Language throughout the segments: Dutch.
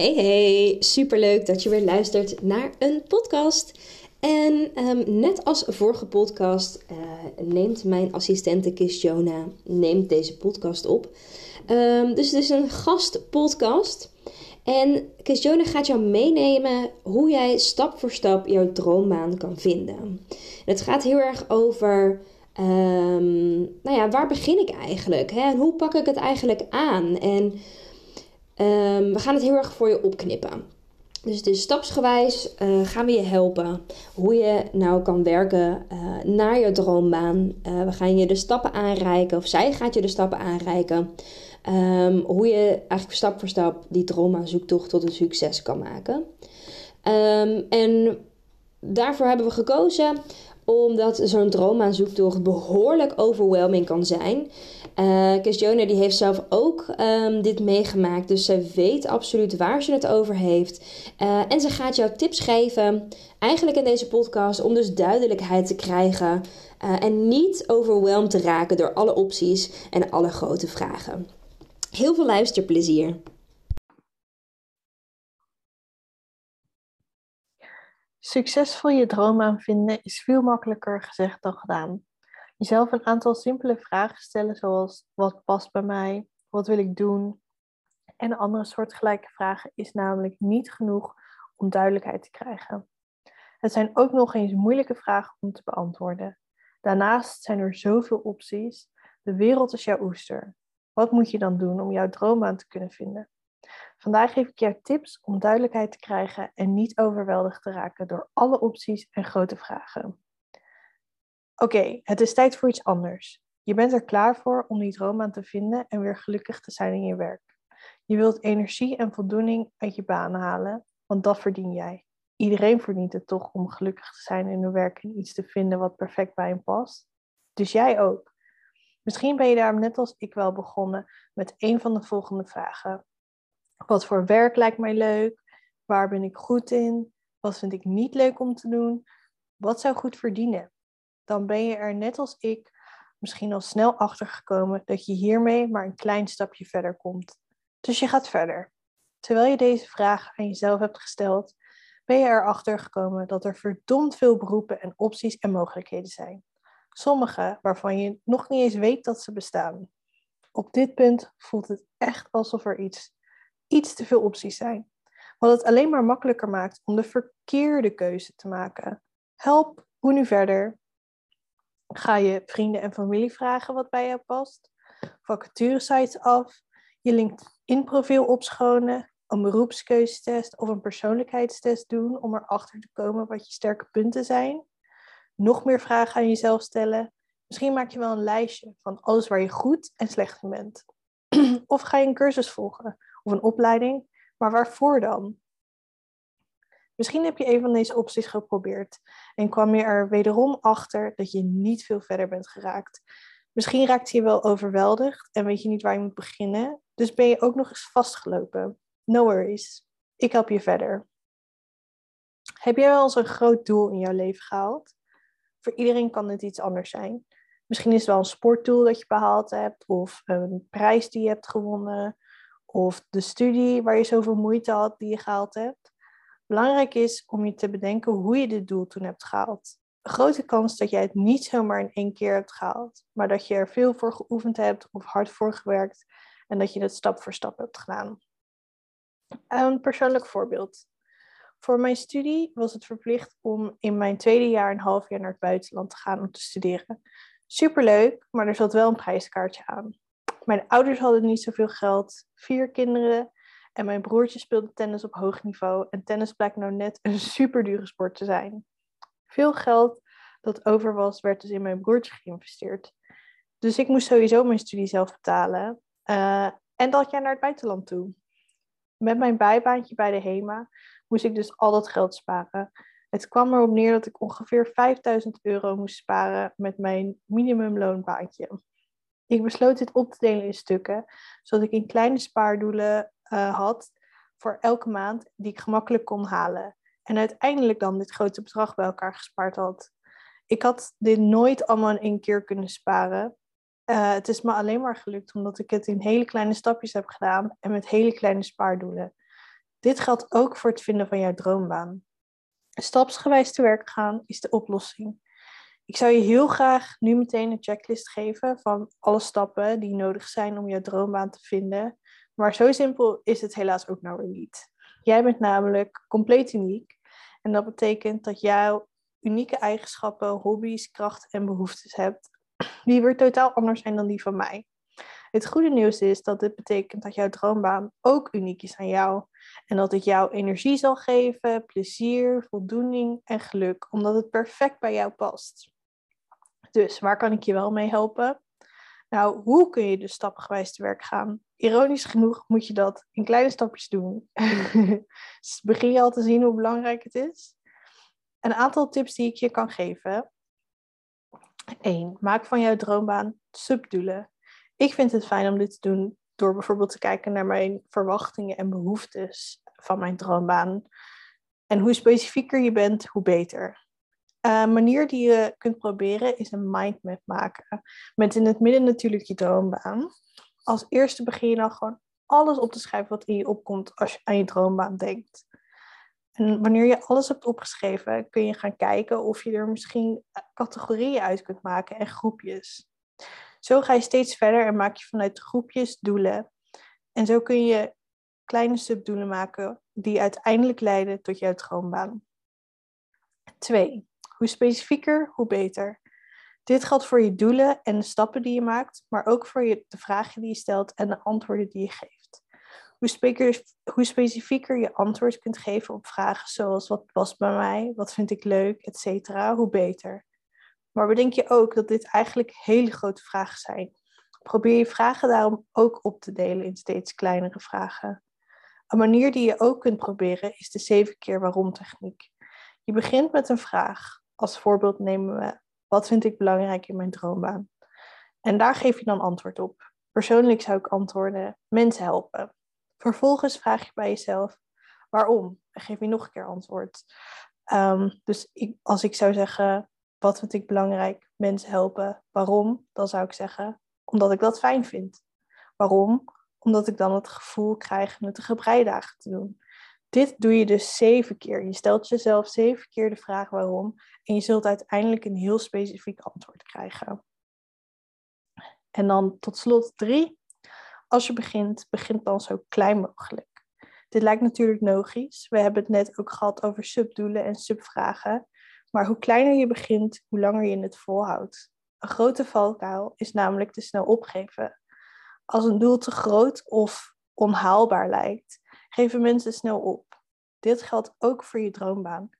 Hey hey, superleuk dat je weer luistert naar een podcast. En ehm, net als vorige podcast uh, neemt mijn assistente Kis Jona neemt deze podcast op. Um, dus het is een gastpodcast. En Kis Jona gaat jou meenemen hoe jij stap voor stap jouw droombaan kan vinden. En het gaat heel erg over um, nou ja, waar begin ik eigenlijk? Hè? En hoe pak ik het eigenlijk aan? En Um, we gaan het heel erg voor je opknippen. Dus, dus stapsgewijs uh, gaan we je helpen hoe je nou kan werken uh, naar je droombaan. Uh, we gaan je de stappen aanreiken, of zij gaat je de stappen aanreiken. Um, hoe je eigenlijk stap voor stap die zoektocht tot een succes kan maken. Um, en daarvoor hebben we gekozen omdat zo'n droomaanzoektocht behoorlijk overwhelming kan zijn. Uh, Joner die heeft zelf ook um, dit meegemaakt, dus ze weet absoluut waar ze het over heeft. Uh, en ze gaat jou tips geven, eigenlijk in deze podcast, om dus duidelijkheid te krijgen uh, en niet overweldigd te raken door alle opties en alle grote vragen. Heel veel luisterplezier. Succesvol je droom aan vinden is veel makkelijker gezegd dan gedaan. Jezelf een aantal simpele vragen stellen, zoals wat past bij mij, wat wil ik doen, en andere soortgelijke vragen is namelijk niet genoeg om duidelijkheid te krijgen. Het zijn ook nog eens moeilijke vragen om te beantwoorden. Daarnaast zijn er zoveel opties. De wereld is jouw oester. Wat moet je dan doen om jouw droom aan te kunnen vinden? Vandaag geef ik jou tips om duidelijkheid te krijgen en niet overweldigd te raken door alle opties en grote vragen. Oké, het is tijd voor iets anders. Je bent er klaar voor om die droom aan te vinden en weer gelukkig te zijn in je werk. Je wilt energie en voldoening uit je baan halen, want dat verdien jij. Iedereen verdient het toch om gelukkig te zijn in hun werk en iets te vinden wat perfect bij hem past. Dus jij ook. Misschien ben je daar net als ik wel begonnen met een van de volgende vragen. Wat voor werk lijkt mij leuk? Waar ben ik goed in? Wat vind ik niet leuk om te doen? Wat zou goed verdienen? Dan ben je er net als ik misschien al snel achter gekomen dat je hiermee maar een klein stapje verder komt. Dus je gaat verder. Terwijl je deze vraag aan jezelf hebt gesteld, ben je erachter gekomen dat er verdomd veel beroepen en opties en mogelijkheden zijn. Sommige waarvan je nog niet eens weet dat ze bestaan. Op dit punt voelt het echt alsof er iets iets te veel opties zijn. Wat het alleen maar makkelijker maakt om de verkeerde keuze te maken. Help, hoe nu verder? Ga je vrienden en familie vragen wat bij jou past? Vacaturesites af? Je LinkedIn-profiel opschonen? Een beroepskeuzetest of een persoonlijkheidstest doen om erachter te komen wat je sterke punten zijn? Nog meer vragen aan jezelf stellen? Misschien maak je wel een lijstje van alles waar je goed en slecht in bent. of ga je een cursus volgen of een opleiding, maar waarvoor dan? Misschien heb je een van deze opties geprobeerd en kwam je er wederom achter dat je niet veel verder bent geraakt. Misschien raakte je wel overweldigd en weet je niet waar je moet beginnen, dus ben je ook nog eens vastgelopen. No worries, ik help je verder. Heb jij wel eens een groot doel in jouw leven gehaald? Voor iedereen kan het iets anders zijn. Misschien is het wel een sportdoel dat je behaald hebt, of een prijs die je hebt gewonnen, of de studie waar je zoveel moeite had die je gehaald hebt. Belangrijk is om je te bedenken hoe je dit doel toen hebt gehaald. Grote kans dat jij het niet zomaar in één keer hebt gehaald, maar dat je er veel voor geoefend hebt of hard voor gewerkt en dat je het stap voor stap hebt gedaan. Een persoonlijk voorbeeld. Voor mijn studie was het verplicht om in mijn tweede jaar een half jaar naar het buitenland te gaan om te studeren. Superleuk, maar er zat wel een prijskaartje aan. Mijn ouders hadden niet zoveel geld, vier kinderen en mijn broertje speelde tennis op hoog niveau en tennis blijkt nou net een super dure sport te zijn. Veel geld dat over was, werd dus in mijn broertje geïnvesteerd. Dus ik moest sowieso mijn studie zelf betalen. Uh, en dat jij naar het buitenland toe. Met mijn bijbaantje bij de HEMA moest ik dus al dat geld sparen. Het kwam erop neer dat ik ongeveer 5000 euro moest sparen met mijn minimumloonbaantje. Ik besloot dit op te delen in stukken, zodat ik in kleine spaardoelen uh, had voor elke maand die ik gemakkelijk kon halen. En uiteindelijk dan dit grote bedrag bij elkaar gespaard had. Ik had dit nooit allemaal in één keer kunnen sparen. Uh, het is me alleen maar gelukt omdat ik het in hele kleine stapjes heb gedaan en met hele kleine spaardoelen. Dit geldt ook voor het vinden van jouw droombaan. Stapsgewijs te werk gaan is de oplossing. Ik zou je heel graag nu meteen een checklist geven van alle stappen die nodig zijn om jouw droombaan te vinden. Maar zo simpel is het helaas ook nou weer niet. Jij bent namelijk compleet uniek. En dat betekent dat jij unieke eigenschappen, hobby's, krachten en behoeftes hebt, die weer totaal anders zijn dan die van mij. Het goede nieuws is dat dit betekent dat jouw droombaan ook uniek is aan jou. En dat het jou energie zal geven, plezier, voldoening en geluk, omdat het perfect bij jou past. Dus waar kan ik je wel mee helpen? Nou, hoe kun je dus stapgewijs te werk gaan? Ironisch genoeg moet je dat in kleine stapjes doen. dus begin je al te zien hoe belangrijk het is? Een aantal tips die ik je kan geven. 1. Maak van jouw droombaan subdoelen. Ik vind het fijn om dit te doen door bijvoorbeeld te kijken naar mijn verwachtingen en behoeftes van mijn droombaan. En hoe specifieker je bent, hoe beter. Een manier die je kunt proberen is een mindmap maken. Met in het midden natuurlijk je droombaan. Als eerste begin je dan gewoon alles op te schrijven wat in je opkomt als je aan je droombaan denkt. En wanneer je alles hebt opgeschreven, kun je gaan kijken of je er misschien categorieën uit kunt maken en groepjes. Zo ga je steeds verder en maak je vanuit groepjes doelen. En zo kun je kleine subdoelen maken die uiteindelijk leiden tot jouw droombaan. 2. Hoe specifieker, hoe beter. Dit geldt voor je doelen en de stappen die je maakt, maar ook voor je, de vragen die je stelt en de antwoorden die je geeft. Hoe, hoe specifieker je antwoord kunt geven op vragen zoals wat past bij mij, wat vind ik leuk, etc., hoe beter. Maar bedenk je ook dat dit eigenlijk hele grote vragen zijn. Probeer je vragen daarom ook op te delen in steeds kleinere vragen. Een manier die je ook kunt proberen is de zeven keer waarom techniek. Je begint met een vraag. Als voorbeeld nemen we, wat vind ik belangrijk in mijn droombaan? En daar geef je dan antwoord op. Persoonlijk zou ik antwoorden, mensen helpen. Vervolgens vraag je bij jezelf, waarom? En geef je nog een keer antwoord. Ehm, dus ik, als ik zou zeggen, wat vind ik belangrijk? Mensen helpen. Waarom? Dan zou ik zeggen, omdat ik dat fijn vind. Waarom? Omdat ik dan het gevoel krijg nuttige breidagen te doen. Dit doe je dus zeven keer. Je stelt jezelf zeven keer de vraag waarom en je zult uiteindelijk een heel specifiek antwoord krijgen. En dan tot slot drie. Als je begint, begint dan zo klein mogelijk. Dit lijkt natuurlijk logisch. We hebben het net ook gehad over subdoelen en subvragen. Maar hoe kleiner je begint, hoe langer je het volhoudt. Een grote valkuil is namelijk te snel opgeven. Als een doel te groot of onhaalbaar lijkt, geven mensen snel op. Dit geldt ook voor je droombaan.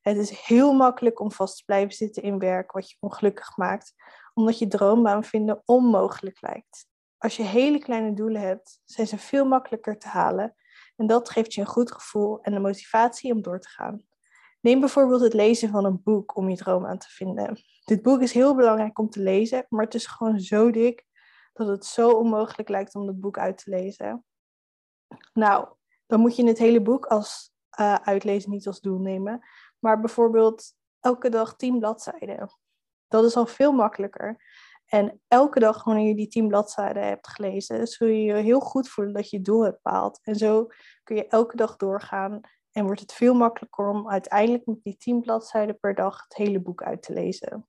Het is heel makkelijk om vast te blijven zitten in werk wat je ongelukkig maakt, omdat je droombaan vinden onmogelijk lijkt. Als je hele kleine doelen hebt, zijn ze veel makkelijker te halen en dat geeft je een goed gevoel en de motivatie om door te gaan. Neem bijvoorbeeld het lezen van een boek om je droom aan te vinden. Dit boek is heel belangrijk om te lezen, maar het is gewoon zo dik dat het zo onmogelijk lijkt om het boek uit te lezen. Nou, dan moet je het hele boek als uh, uitlezen niet als doel nemen, maar bijvoorbeeld elke dag tien bladzijden. Dat is al veel makkelijker. En elke dag wanneer je die tien bladzijden hebt gelezen, zul je je heel goed voelen dat je doel hebt behaald. En zo kun je elke dag doorgaan en wordt het veel makkelijker om uiteindelijk met die tien bladzijden per dag het hele boek uit te lezen.